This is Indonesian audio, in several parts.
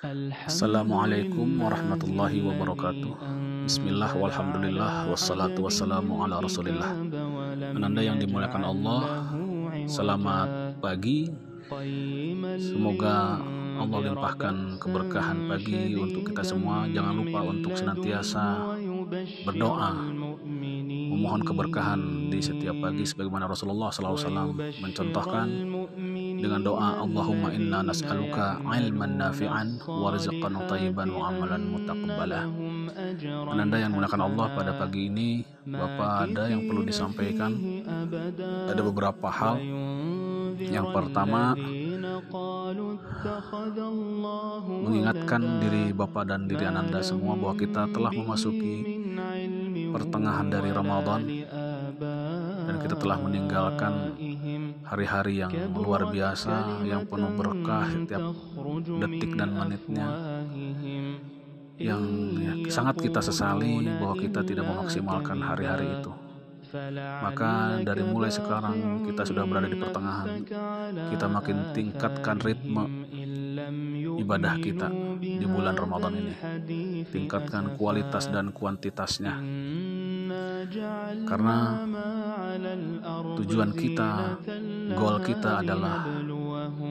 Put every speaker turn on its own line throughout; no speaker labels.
Assalamualaikum warahmatullahi wabarakatuh. Bismillah walhamdulillah Wassalatu wassalamu ala rasulillah. Ananda yang dimuliakan Allah Selamat pagi. Semoga Allah limpahkan keberkahan pagi untuk kita semua. Jangan lupa untuk senantiasa berdoa. Memohon keberkahan di setiap pagi Sebagaimana Rasulullah SAW mencontohkan dengan doa Allahumma inna nas'aluka ilman nafi'an wa rizqan tayyiban wa amalan mutaqabbala. Ananda yang menggunakan Allah pada pagi ini, Bapak ada yang perlu disampaikan. Ada beberapa hal. Yang pertama, mengingatkan diri Bapak dan diri Ananda semua bahwa kita telah memasuki pertengahan dari Ramadan dan kita telah meninggalkan hari-hari yang luar biasa yang penuh berkah setiap detik dan menitnya yang ya, sangat kita sesali bahwa kita tidak memaksimalkan hari-hari itu. Maka dari mulai sekarang kita sudah berada di pertengahan. Kita makin tingkatkan ritme ibadah kita di bulan Ramadan ini. Tingkatkan kualitas dan kuantitasnya karena tujuan kita, goal kita adalah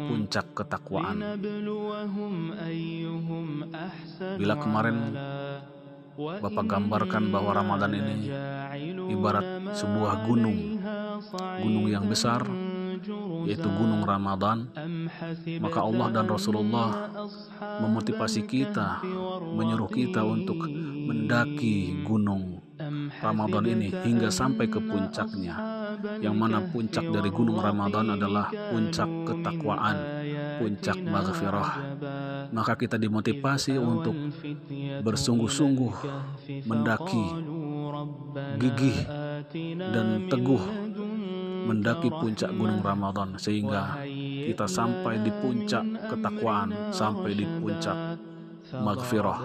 puncak ketakwaan. Bila kemarin Bapak gambarkan bahwa Ramadan ini ibarat sebuah gunung, gunung yang besar, yaitu Gunung Ramadan, maka Allah dan Rasulullah memotivasi kita, menyuruh kita untuk mendaki gunung Ramadan ini hingga sampai ke puncaknya yang mana puncak dari gunung Ramadan adalah puncak ketakwaan puncak maghfirah. maka kita dimotivasi untuk bersungguh-sungguh mendaki gigih dan teguh mendaki puncak gunung Ramadan sehingga kita sampai di puncak ketakwaan sampai di puncak maghfirah.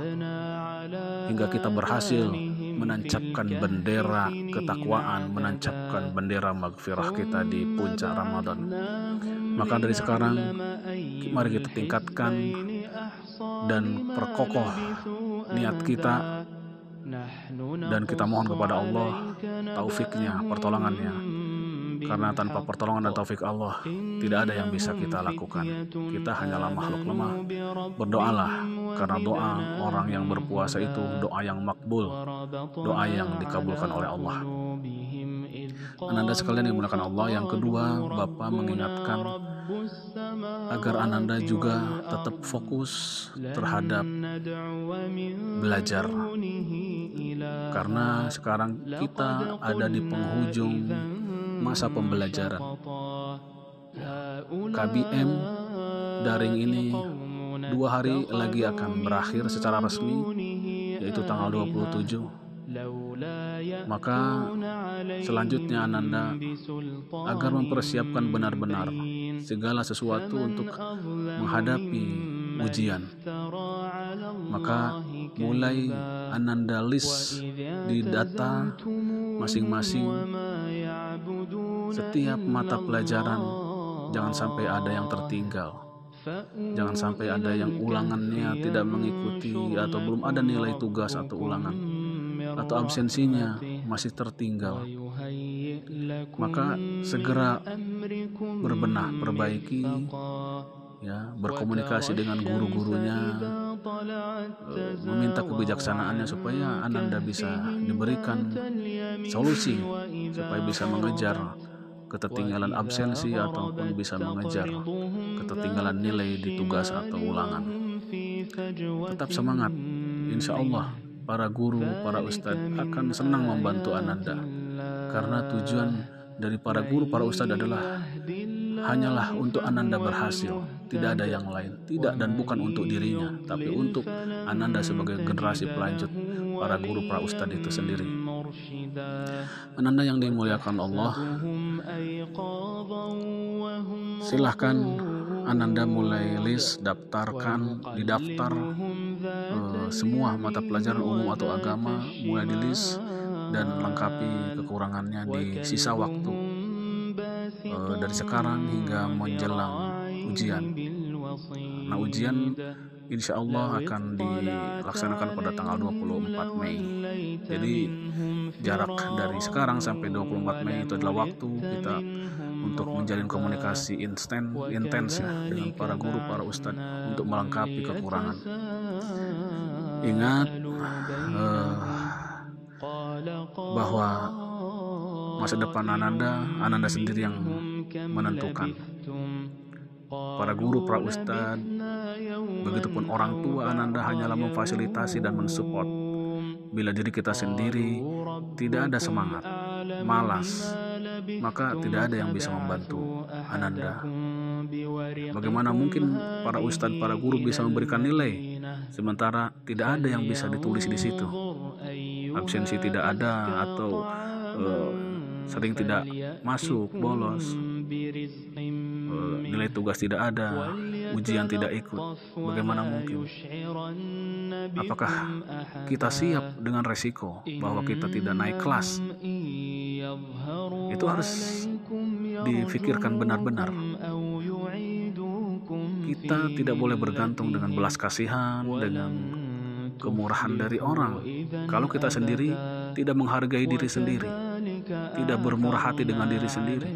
hingga kita berhasil menancapkan bendera ketakwaan, menancapkan bendera maghfirah kita di puncak Ramadan. Maka dari sekarang, mari kita tingkatkan dan perkokoh niat kita dan kita mohon kepada Allah taufiknya, pertolongannya karena tanpa pertolongan dan taufik Allah tidak ada yang bisa kita lakukan. Kita hanyalah makhluk lemah. Berdoalah karena doa orang yang berpuasa itu doa yang makbul doa yang dikabulkan oleh Allah. Ananda sekalian yang menggunakan Allah yang kedua Bapak mengingatkan agar Ananda juga tetap fokus terhadap belajar. Karena sekarang kita ada di penghujung masa pembelajaran. KBM daring ini dua hari lagi akan berakhir secara resmi, yaitu tanggal 27. Maka selanjutnya Ananda agar mempersiapkan benar-benar segala sesuatu untuk menghadapi ujian. Maka mulai Ananda list di data masing-masing setiap mata pelajaran jangan sampai ada yang tertinggal. Jangan sampai ada yang ulangannya tidak mengikuti atau belum ada nilai tugas atau ulangan atau absensinya masih tertinggal. Maka segera berbenah, perbaiki ya, berkomunikasi dengan guru-gurunya, eh, meminta kebijaksanaannya supaya Ananda bisa diberikan solusi supaya bisa mengejar ketertinggalan absensi ataupun bisa mengejar ketertinggalan nilai di tugas atau ulangan. Tetap semangat, insya Allah para guru, para ustadz akan senang membantu Ananda. Karena tujuan dari para guru, para ustadz adalah hanyalah untuk Ananda berhasil, tidak ada yang lain, tidak dan bukan untuk dirinya, tapi untuk Ananda sebagai generasi pelanjut para guru, para ustadz itu sendiri. Ananda yang dimuliakan Allah, silahkan Ananda mulai list, daftarkan, didaftar uh, semua mata pelajaran umum atau agama, mulai di list dan lengkapi kekurangannya di sisa waktu uh, dari sekarang hingga menjelang ujian. Nah ujian insya Allah akan dilaksanakan pada tanggal 24 Mei. Jadi jarak dari sekarang sampai 24 Mei itu adalah waktu kita untuk menjalin komunikasi instan intens ya dengan para guru, para ustadz untuk melengkapi kekurangan. Ingat uh, bahwa masa depan Ananda, Ananda sendiri yang menentukan. Para guru, para ustadz, begitupun orang tua Ananda hanyalah memfasilitasi dan mensupport. Bila diri kita sendiri tidak ada semangat, malas, maka tidak ada yang bisa membantu Ananda. Bagaimana mungkin para ustadz, para guru bisa memberikan nilai, sementara tidak ada yang bisa ditulis di situ. Absensi tidak ada atau uh, sering tidak masuk, bolos, nilai tugas tidak ada, ujian tidak ikut. Bagaimana mungkin? Apakah kita siap dengan resiko bahwa kita tidak naik kelas? Itu harus difikirkan benar-benar. Kita tidak boleh bergantung dengan belas kasihan, dengan kemurahan dari orang. Kalau kita sendiri tidak menghargai diri sendiri, tidak bermurah hati dengan diri sendiri,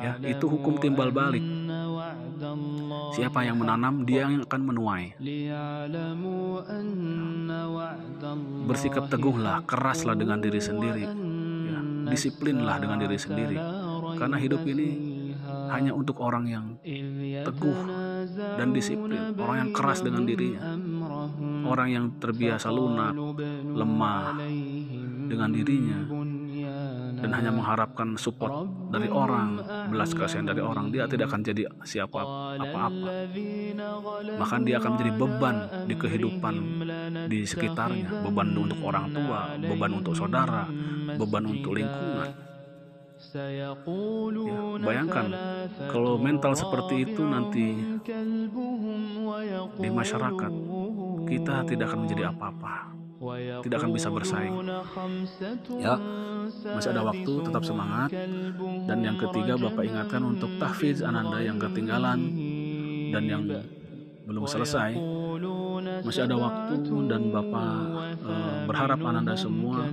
ya itu hukum timbal balik. Siapa yang menanam, dia yang akan menuai. Bersikap teguhlah, keraslah dengan diri sendiri. Ya, disiplinlah dengan diri sendiri. Karena hidup ini hanya untuk orang yang teguh dan disiplin, orang yang keras dengan dirinya, orang yang terbiasa lunak, lemah dengan dirinya, dan hanya mengharapkan support dari orang, belas kasihan dari orang, dia tidak akan jadi siapa apa-apa. Bahkan dia akan menjadi beban di kehidupan di sekitarnya, beban untuk orang tua, beban untuk saudara, beban untuk lingkungan. Ya, bayangkan kalau mental seperti itu nanti di masyarakat kita tidak akan menjadi apa-apa tidak akan bisa bersaing. Ya, masih ada waktu, tetap semangat. Dan yang ketiga, Bapak ingatkan untuk tahfiz Ananda yang ketinggalan dan yang belum selesai. Masih ada waktu dan Bapak uh, berharap Ananda semua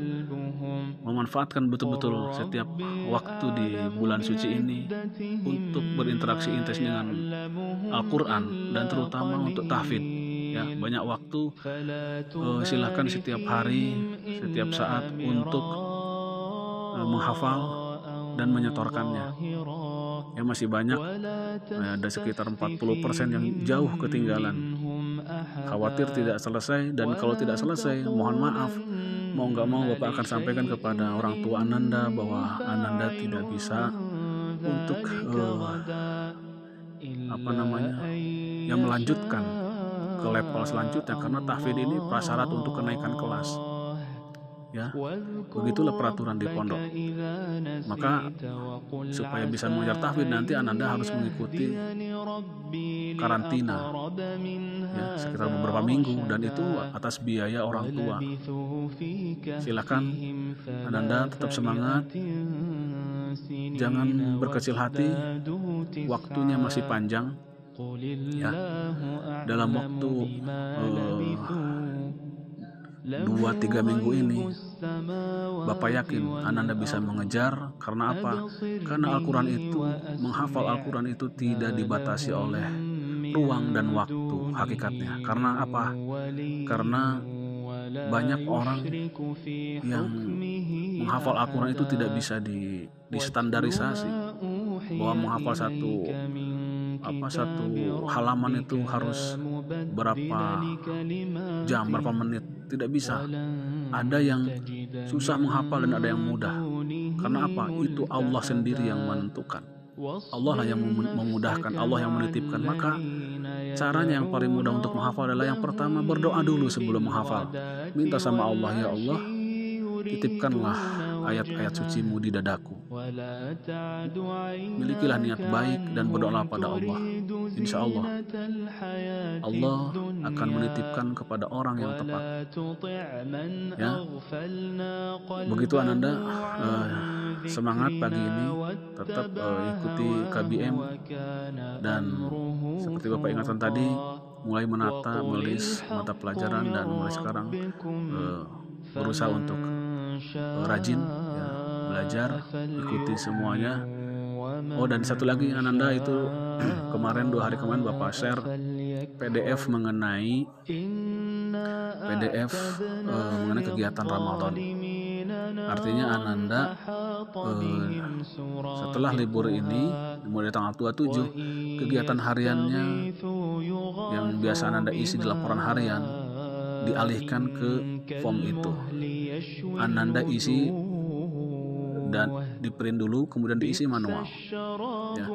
memanfaatkan betul-betul setiap waktu di bulan suci ini untuk berinteraksi intens dengan Al-Quran dan terutama untuk tahfidz ya banyak waktu. Uh, silakan setiap hari setiap saat untuk uh, menghafal dan menyetorkannya. ya masih banyak uh, ada sekitar 40% yang jauh ketinggalan. khawatir tidak selesai dan kalau tidak selesai mohon maaf. Mau nggak mau Bapak akan sampaikan kepada orang tua Ananda bahwa Ananda tidak bisa untuk uh, apa namanya yang melanjutkan ke level selanjutnya karena tahfidz ini prasyarat untuk kenaikan kelas. Ya begitulah peraturan di pondok. Maka supaya bisa mengajar tahfidz nanti ananda harus mengikuti karantina ya sekitar beberapa minggu dan itu atas biaya orang tua. Silakan ananda tetap semangat jangan berkecil hati waktunya masih panjang ya dalam waktu uh, dua tiga minggu ini Bapak yakin Ananda bisa mengejar karena apa? Karena Al-Quran itu menghafal Al-Quran itu tidak dibatasi oleh ruang dan waktu hakikatnya. Karena apa? Karena banyak orang yang menghafal Al-Quran itu tidak bisa di, distandarisasi bahwa menghafal satu apa satu halaman itu harus berapa jam berapa menit? Tidak bisa. ada yang susah menghafal dan ada yang mudah. karena apa? Itu Allah sendiri yang menentukan. Allah lah yang memudahkan Allah yang menitipkan. maka caranya yang paling mudah untuk menghafal adalah yang pertama berdoa dulu sebelum menghafal. Minta sama Allah ya Allah titipkanlah ayat-ayat sucimu di dadaku. Milikilah niat baik dan berdoa pada Allah. Insya Allah, Allah akan menitipkan kepada orang yang tepat. Ya, begitu Ananda uh, semangat pagi ini, tetap uh, ikuti KBM dan seperti Bapak ingatkan tadi,
mulai menata, menulis mata pelajaran dan mulai sekarang uh, berusaha untuk uh, rajin ya, belajar, ikuti semuanya. Oh dan satu lagi Ananda itu kemarin dua hari kemarin Bapak share PDF mengenai PDF uh, mengenai kegiatan Ramadan. Artinya Ananda uh, setelah libur ini mulai tanggal 27 kegiatan hariannya yang biasa Ananda isi di laporan harian dialihkan ke form itu. Ananda isi dan di print dulu kemudian diisi manual. ya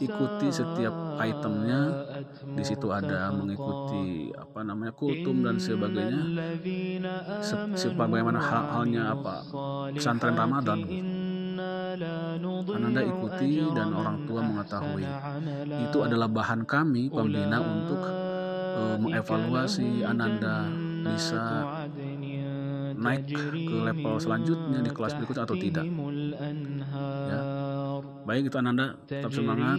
ikuti setiap itemnya. Di situ ada mengikuti apa namanya kultum dan sebagainya. Se bagaimana hal halnya apa pesantren Ramadan Ananda ikuti dan orang tua mengetahui. itu adalah bahan kami pembina untuk uh, mengevaluasi Ananda bisa naik ke level selanjutnya di kelas berikutnya atau tidak. Ya. Baik itu Ananda, tetap semangat.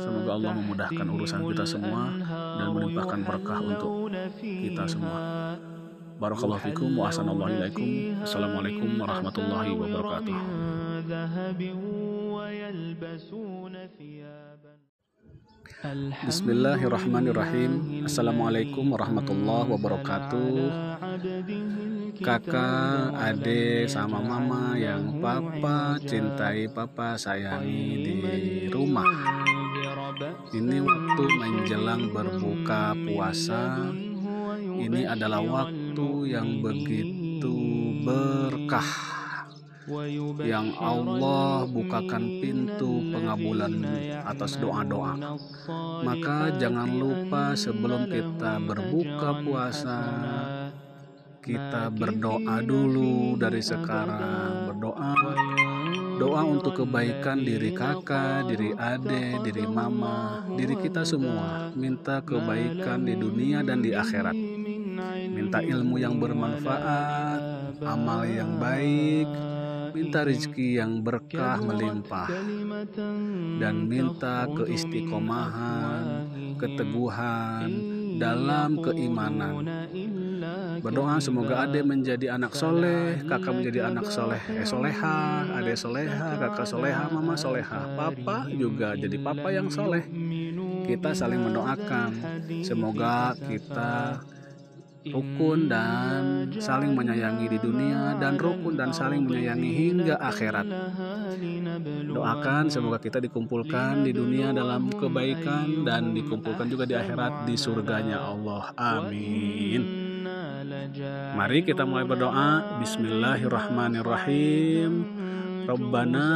Semoga Allah memudahkan urusan kita semua dan melimpahkan berkah untuk kita semua. Barakallahu fikum wa ilaikum. Assalamualaikum warahmatullahi wabarakatuh. Bismillahirrahmanirrahim Assalamualaikum warahmatullahi wabarakatuh Kakak, adik, sama mama yang papa cintai papa sayangi di rumah. Ini waktu menjelang berbuka puasa. Ini adalah waktu yang begitu berkah. Yang Allah bukakan pintu pengabulan atas doa-doa. Maka jangan lupa sebelum kita berbuka puasa, kita berdoa dulu dari sekarang. Berdoa doa untuk kebaikan diri kakak, diri adik, diri mama, diri kita semua. Minta kebaikan di dunia dan di akhirat. Minta ilmu yang bermanfaat, amal yang baik, minta rezeki yang berkah melimpah dan minta keistiqomahan, keteguhan dalam keimanan. Berdoa semoga ade menjadi anak soleh, kakak menjadi anak soleh, eh soleha, ade soleha, kakak soleha, mama soleha, papa juga jadi papa yang soleh. Kita saling mendoakan, semoga kita rukun dan saling menyayangi di dunia dan rukun dan saling menyayangi hingga akhirat. Doakan semoga kita dikumpulkan di dunia dalam kebaikan dan dikumpulkan juga di akhirat di surganya Allah. Amin. Mari kita mulai berdoa. Bismillahirrahmanirrahim. Rabbana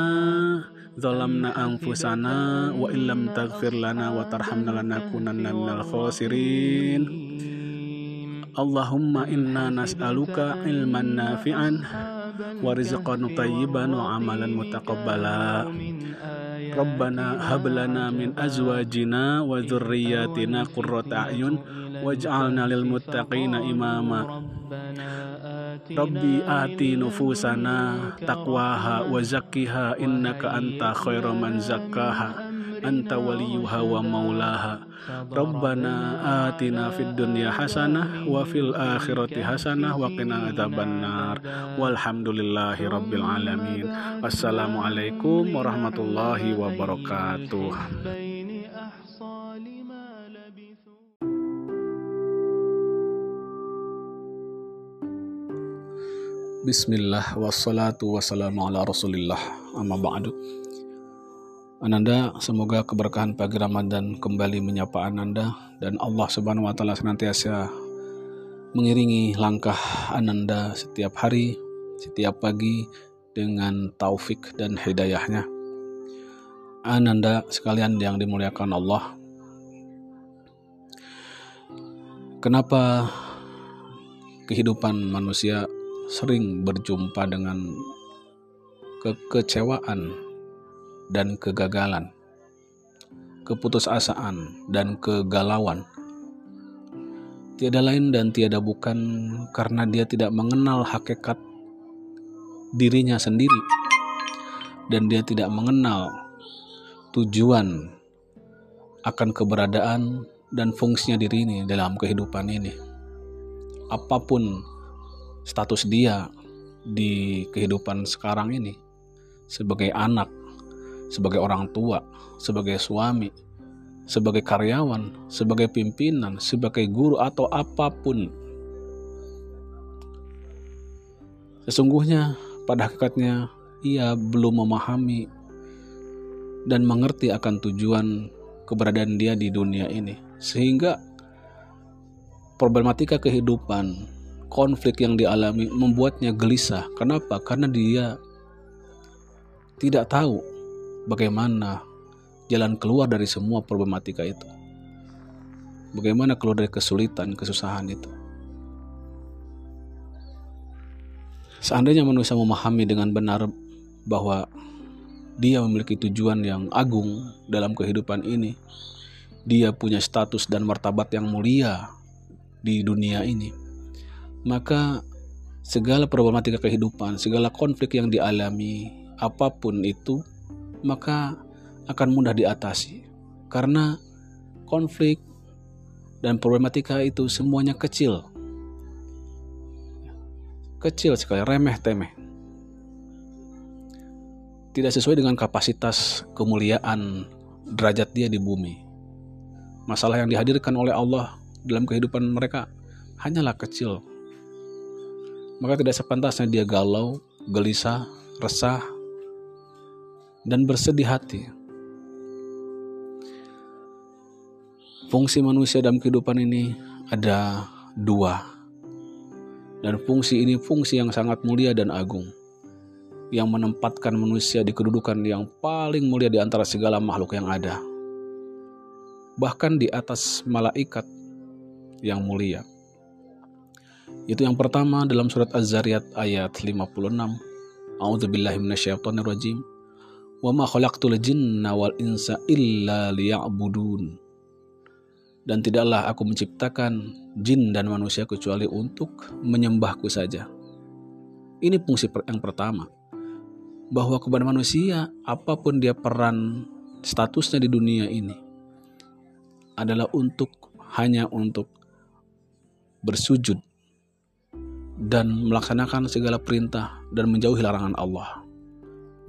zalamna anfusana wa illam taghfir lana wa tarhamna lanakunanna minal khasirin. Allahumma inna nas'aluka ilman nafi'an wa rizqan tayyiban wa amalan mutaqabbala Rabbana hab lana min azwajina wa dhurriyyatina qurrata a'yun waj'alna lil muttaqina imama. Rabbi ati nufusana taqwaha wa zakkiha innaka anta khairu man zakkaha anta wa maulaha Rabbana atina fid dunya hasanah wa fil akhirati hasanah wa qina walhamdulillahi rabbil alamin. Wassalamualaikum warahmatullahi wabarakatuh Bismillah wassalatu wassalamu ala rasulillah amma ba'du Ananda, semoga keberkahan pagi Ramadan kembali menyapa Ananda dan Allah Subhanahu wa taala senantiasa mengiringi langkah Ananda setiap hari, setiap pagi dengan taufik dan hidayahnya. Ananda sekalian yang dimuliakan Allah. Kenapa kehidupan manusia sering berjumpa dengan kekecewaan dan kegagalan, keputusasaan dan kegalauan. Tiada lain dan tiada bukan karena dia tidak mengenal hakikat dirinya sendiri dan dia tidak mengenal tujuan akan keberadaan dan fungsinya diri ini dalam kehidupan ini. Apa pun status dia di kehidupan sekarang ini, sebagai anak, sebagai orang tua, sebagai suami, sebagai karyawan, sebagai pimpinan, sebagai guru, atau apa pun. Sesungguhnya, pada hakikatnya, ia belum memahami dan mengerti akan tujuan keberadaan dia di dunia ini, sehingga problematika kehidupan, konflik yang dialami membuatnya gelisah. Kenapa? Karena dia tidak tahu bagaimana jalan keluar dari semua problematika itu. Bagaimana keluar dari kesulitan, kesusahan itu. Seandainya manusia memahami dengan benar bahwa dia memiliki tujuan yang agung dalam kehidupan ini, dia punya status dan martabat yang mulia di dunia ini, maka segala problematika kehidupan, segala konflik yang dialami, apa pun itu, maka akan mudah diatasi. Karena konflik dan problematika itu semuanya kecil. Kecil sekali, remeh temeh. Tidak sesuai dengan kapasitas kemuliaan derajat dia di bumi. Masalah yang dihadirkan oleh Allah dalam kehidupan mereka hanyalah kecil. Maka tidak sepantasnya dia galau, gelisah, resah, dan bersedih hati. Fungsi manusia dalam kehidupan ini ada dua. Dan fungsi ini fungsi yang sangat mulia dan agung. Yang menempatkan manusia di kedudukan yang paling mulia di antara segala makhluk yang ada. Bahkan di atas malaikat yang mulia. Itu yang pertama dalam surat Az-Zariyat ayat 56. A'udzubillahi minasyaitonirrajim wa ma khalaqtul jinna wal insa illa liya'budun dan tidaklah aku menciptakan jin dan manusia kecuali untuk menyembahku saja. Ini fungsi yang pertama. Bahwa kepada manusia, apa pun dia peran statusnya di dunia ini, adalah untuk hanya untuk bersujud dan melaksanakan segala perintah dan menjauhi larangan Allah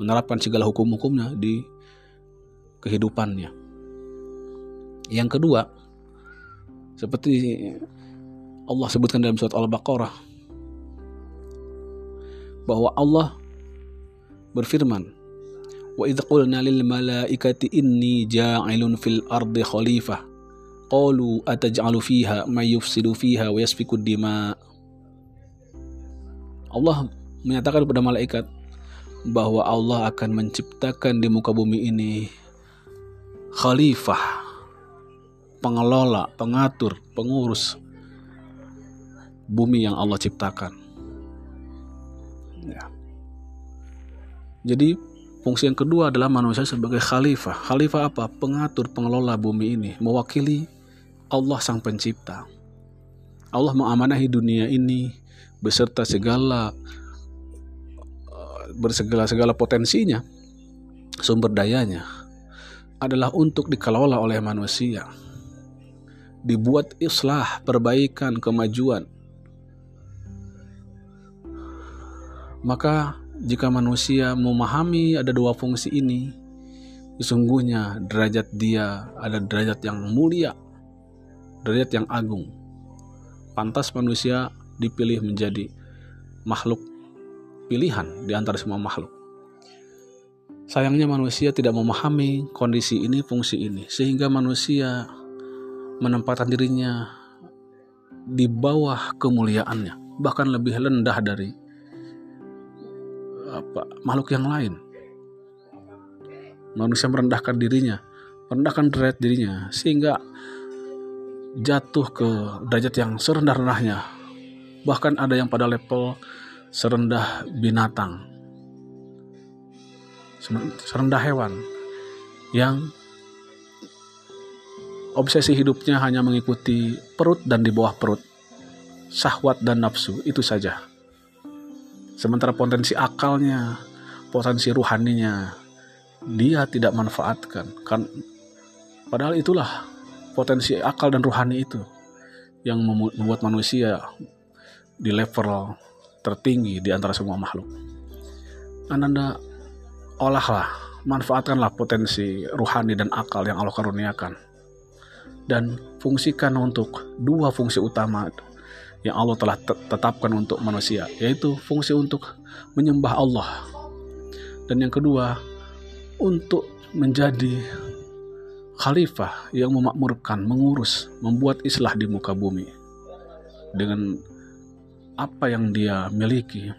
menerapkan segala hukum-hukumnya di kehidupannya. Yang kedua, seperti Allah sebutkan dalam surat Al-Baqarah bahwa Allah berfirman, "Wa idz qulna lil malaikati inni ja'ilun fil ardi khalifah qalu ataj'alu fiha may yufsidu fiha wa yasfiku dima" Allah menyatakan kepada malaikat, bahwa Allah akan menciptakan di muka bumi ini khalifah, pengelola, pengatur, pengurus bumi yang Allah ciptakan. Ya. Jadi fungsi yang kedua adalah manusia sebagai khalifah. Khalifah apa? Pengatur, pengelola bumi ini, mewakili Allah sang pencipta. Allah mengamanahi dunia ini beserta segala bersegala segala potensinya, sumber dayanya adalah untuk dikelola oleh manusia. Dibuat islah, perbaikan, kemajuan. Maka jika manusia memahami ada dua fungsi ini, sesungguhnya derajat dia ada derajat yang mulia, derajat yang agung. Pantas manusia dipilih menjadi makhluk pilihan di antara semua makhluk. Sayangnya manusia tidak memahami kondisi ini, fungsi ini, sehingga manusia menempatkan dirinya di bawah kemuliaannya, bahkan lebih rendah dari apa, makhluk yang lain. Manusia merendahkan dirinya, merendahkan derajat dirinya, sehingga jatuh ke derajat yang serendah-rendahnya. Bahkan ada yang pada level serendah binatang, serendah hewan yang obsesi hidupnya hanya mengikuti perut dan di bawah perut, syahwat dan nafsu, itu saja. Sementara potensi akalnya, potensi ruhaninya, dia tidak manfaatkan. Kan, padahal itulah potensi akal dan rohani itu yang membuat manusia di level tertinggi di antara semua makhluk. Anda olahlah, manfaatkanlah potensi rohani dan akal yang Allah karuniakan. Dan fungsikan untuk dua fungsi utama yang Allah telah tetapkan untuk manusia, yaitu fungsi untuk menyembah Allah. Dan yang kedua, untuk menjadi khalifah yang memakmurkan, mengurus, membuat islah di muka bumi dengan apa yang dia miliki.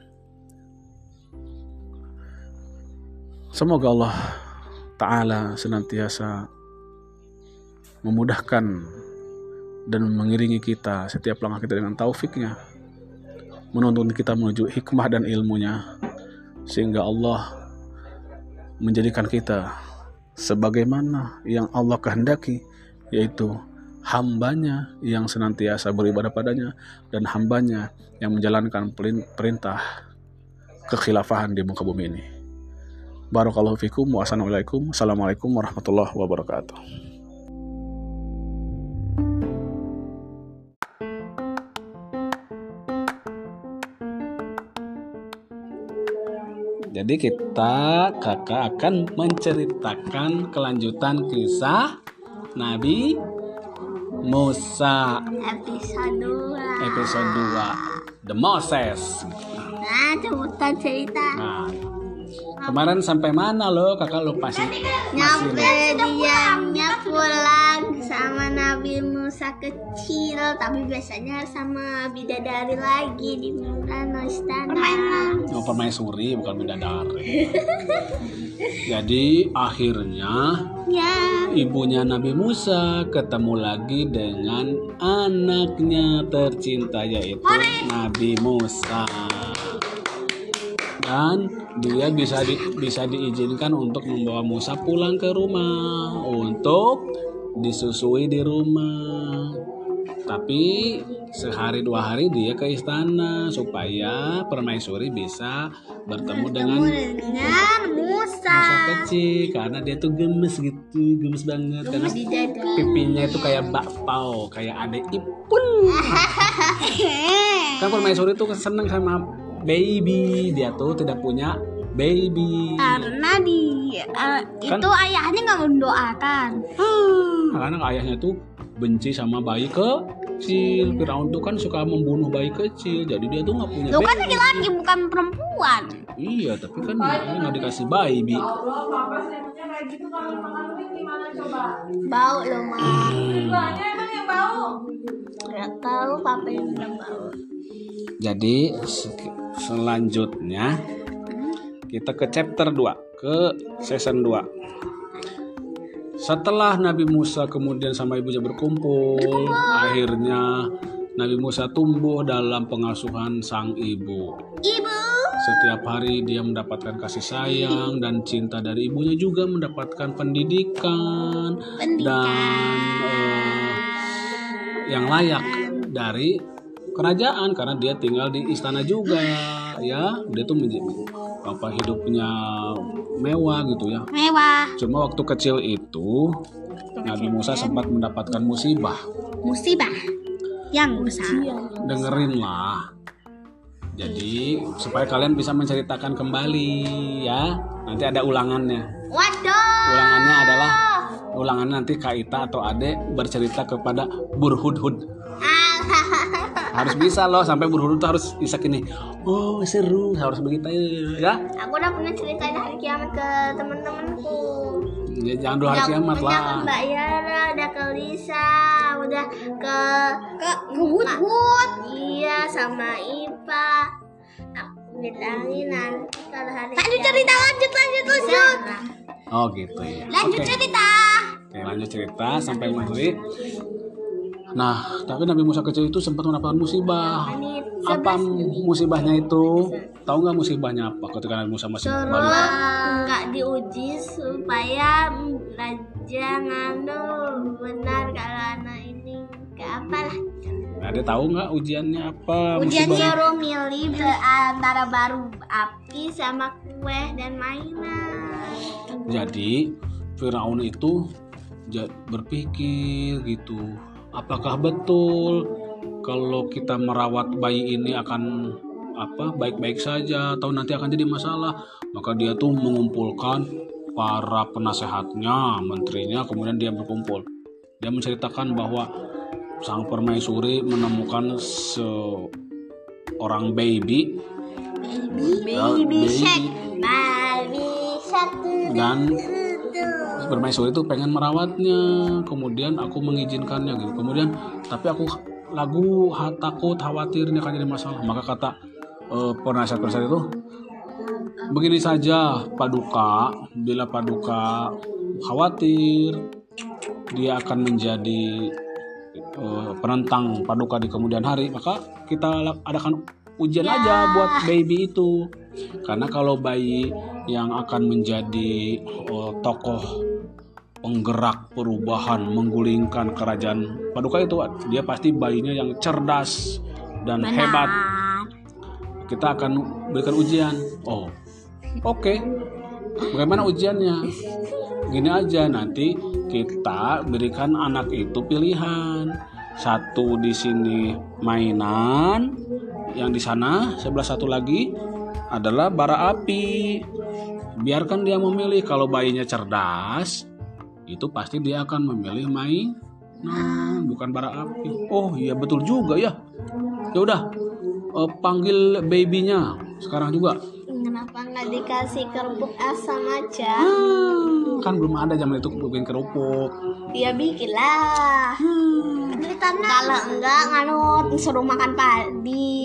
Semoga Allah Ta'ala senantiasa memudahkan dan mengiringi kita setiap langkah kita dengan taufiknya menuntun kita menuju hikmah dan ilmunya sehingga Allah menjadikan kita sebagaimana yang Allah kehendaki yaitu hambanya yang senantiasa beribadah padanya dan hambanya yang menjalankan perintah kekhilafahan di muka bumi ini. Barakallahu fikum wa Assalamualaikum warahmatullahi wabarakatuh. Jadi kita kakak akan menceritakan kelanjutan kisah Nabi Musa
episode 2
episode 2 The Moses.
Nah, coba cerita.
Nah, kemarin sampai mana lo kakak lupa sih?
Nyampe dianya pulang sama Nabi Musa kecil, tapi biasanya sama bidadari lagi di Istana.
Oh, permaisuri bukan bidadari. Jadi akhirnya
Ya,
ibunya Nabi Musa ketemu lagi dengan anaknya tercinta yaitu Nabi Musa. Dan dia bisa di- bisa diizinkan untuk membawa Musa pulang ke rumah untuk disusui di rumah. Tapi sehari dua hari dia ke istana supaya permaisuri bisa bertemu dengan
dengan Musa.
Musa kecil karena dia tuh gemes gitu, gemes banget karena
Di dada.
pipinya itu kayak bakpao, kayak ada ipul. Kan permaisuri tuh seneng sama baby, dia tuh tidak punya baby.
Karena di eh,
Kan-
itu ayahnya nggak mendoakan.
Karena ayahnya tuh benci sama bayi kecil. Firaun tuh kan suka membunuh bayi kecil, jadi dia tuh nggak punya
Lu kan laki-laki bukan perempuan.
Iya, tapi kan dia nggak dikasih baby.
Bau lo mah.
Hmm.
Gak tahu papa yang bilang bau.
Jadi se- selanjutnya kita ke chapter 2, ke season 2. Setelah Nabi Musa kemudian sama ibunya berkumpul, akhirnya Nabi Musa tumbuh dalam pengasuhan sang ibu.
Ibu.
Setiap hari dia mendapatkan kasih sayang dan cinta dari ibunya juga mendapatkan pendidikan dan eh, yang layak dari kerajaan karena dia tinggal di istana juga ya dia tuh menjadi apa hidupnya mewah gitu ya.
Mewah.
cuma waktu kecil itu Nabi Musa sempat mendapatkan musibah.
Musibah. Yang besar.
dengerin lah jadi supaya kalian bisa menceritakan kembali ya. Nanti ada ulangannya.
Waduh.
ulangannya adalah ulangannya nanti Kak Ita atau Ade bercerita kepada Burhudhud. Harus bisa loh sampai Burhudhud tuh harus bisa gini oh seru harus begitu ya
Aku udah pernah ceritain hari kiamat ke temen-temenku.
ya jangan dua hari kiamat
udah ke
lah
Mbak Yara, udah ke Lisa, udah ke ke Hud Iya, sama Ipa. Aku bilangin nanti kalau hari Lanjut cerita, lanjut, lanjut, lanjut.
oh gitu ya
Lanjut
Oke.
cerita.
Oke, lanjut cerita sampai maghrib nah tapi Nabi Musa kecil itu sempat mendapatkan musibah. Apa musibahnya itu? Tahu nggak musibahnya apa ketika Nabi Musa masih balita
Terus nggak diuji supaya Raja Nganu benar kalau anak ini ke apa lah.
ada tahu nggak ujiannya apa
Ujian
musibahnya?
suruh milih antara baru api sama kue dan mainan.
Jadi Firaun itu berpikir gitu apakah betul kalau kita merawat bayi ini akan apa baik-baik saja atau nanti akan jadi masalah? Maka dia tuh mengumpulkan para penasehatnya menterinya kemudian dia berkumpul. Dia menceritakan bahwa sang permaisuri menemukan seorang baby.
Baby baby shark. baby shark.
Dan permaisuri itu pengen merawatnya kemudian aku mengizinkannya gitu. Kemudian tapi aku lagu takut khawatir ini akan jadi masalah. Maka kata uh, penasihat penasihat itu begini saja paduka bila paduka khawatir dia akan menjadi uh, penentang paduka di kemudian hari maka kita adakan ujian ya. aja buat baby itu karena kalau bayi yang akan menjadi uh, tokoh penggerak perubahan menggulingkan kerajaan Paduka itu dia pasti bayinya yang cerdas dan Benar. hebat kita akan berikan ujian oh oke okay. bagaimana ujiannya gini aja nanti kita berikan anak itu pilihan satu di sini mainan yang di sana sebelah satu lagi adalah bara api. Biarkan dia memilih. Kalau bayinya cerdas itu pasti dia akan memilih main nah bukan bara api. Oh iya betul juga ya. Ya udah uh, panggil babynya sekarang juga.
Kenapa nggak dikasih kerupuk asam aja?
Hmm, kan belum ada zaman itu bikin kerupuk.
Ya bikin lah hmm. kalau enggak nganut suruh makan padi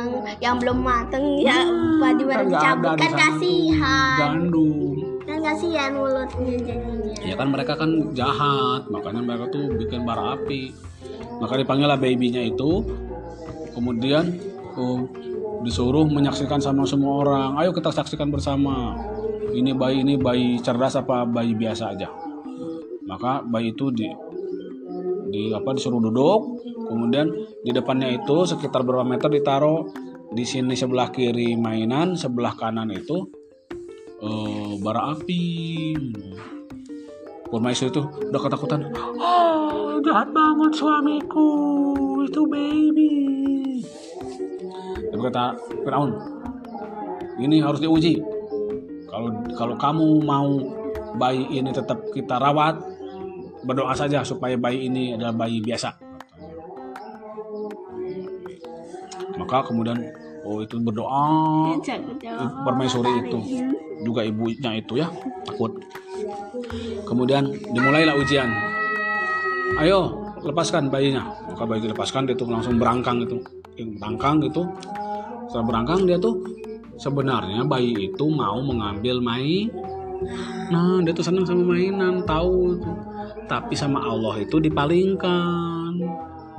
yang yang belum mateng ya hmm, padi baru kan dicabut kan kasihan.
gandum.
Kan kasihan mulutnya jadinya.
Ya kan mereka kan jahat makanya mereka tuh bikin bara api. Maka dipanggil lah babynya itu kemudian uh, disuruh menyaksikan sama semua orang. Ayo kita saksikan bersama. Ini bayi ini bayi cerdas apa bayi biasa aja. Maka bayi itu di di apa disuruh duduk kemudian di depannya itu sekitar berapa meter ditaruh di sini sebelah kiri mainan sebelah kanan itu uh, bara api. Permaisuri itu udah ketakutan. Oh jahat banget suamiku itu baby. Tapi kata Firaun ini harus diuji. Kalau kalau kamu mau bayi ini tetap kita rawat berdoa saja supaya bayi ini adalah bayi biasa maka kemudian oh itu berdoa permaisuri itu. Juga ibunya itu ya takut. Kemudian dimulailah ujian. Ayo lepaskan bayinya. Maka bayi dilepaskan dia tuh langsung berangkang itu berangkang gitu. Setelah berangkang dia tuh sebenarnya bayi itu mau mengambil main nah dia tuh senang sama mainan tahu tuh tapi sama Allah itu dipalingkan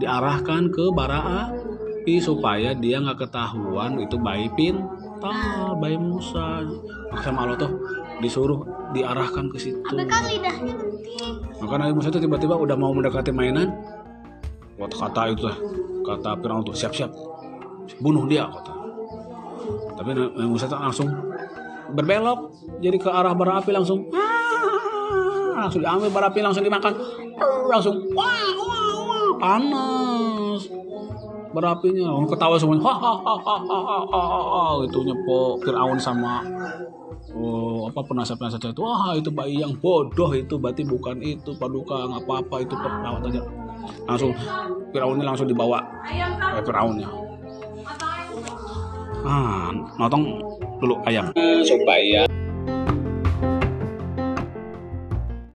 diarahkan ke bara api supaya dia nggak ketahuan itu bayi pintar bayi Musa. Sama Allah tuh disuruh diarahkan ke situ.
Kan lidahnya
Maka Nabi Musa itu tiba-tiba udah mau mendekati mainan. Kata kata itu kata Firaun tuh siap-siap bunuh dia kata. Tapi Nabi Musa itu langsung berbelok jadi ke arah bara api langsung. Ah, langsung diambil bara api langsung dimakan. Langsung wah wah wah panas berapinya. Orang ketawa semuanya ha itu nyepo Fir'aun sama oh, apa penasihat-penasihat itu. Wah itu bayi yang bodoh itu berarti bukan itu paduka nggak apa-apa itu perawat aja. Langsung Fir'aunnya langsung dibawa eh, Fir'aunnya. Ah notong dulu ayam.
Supaya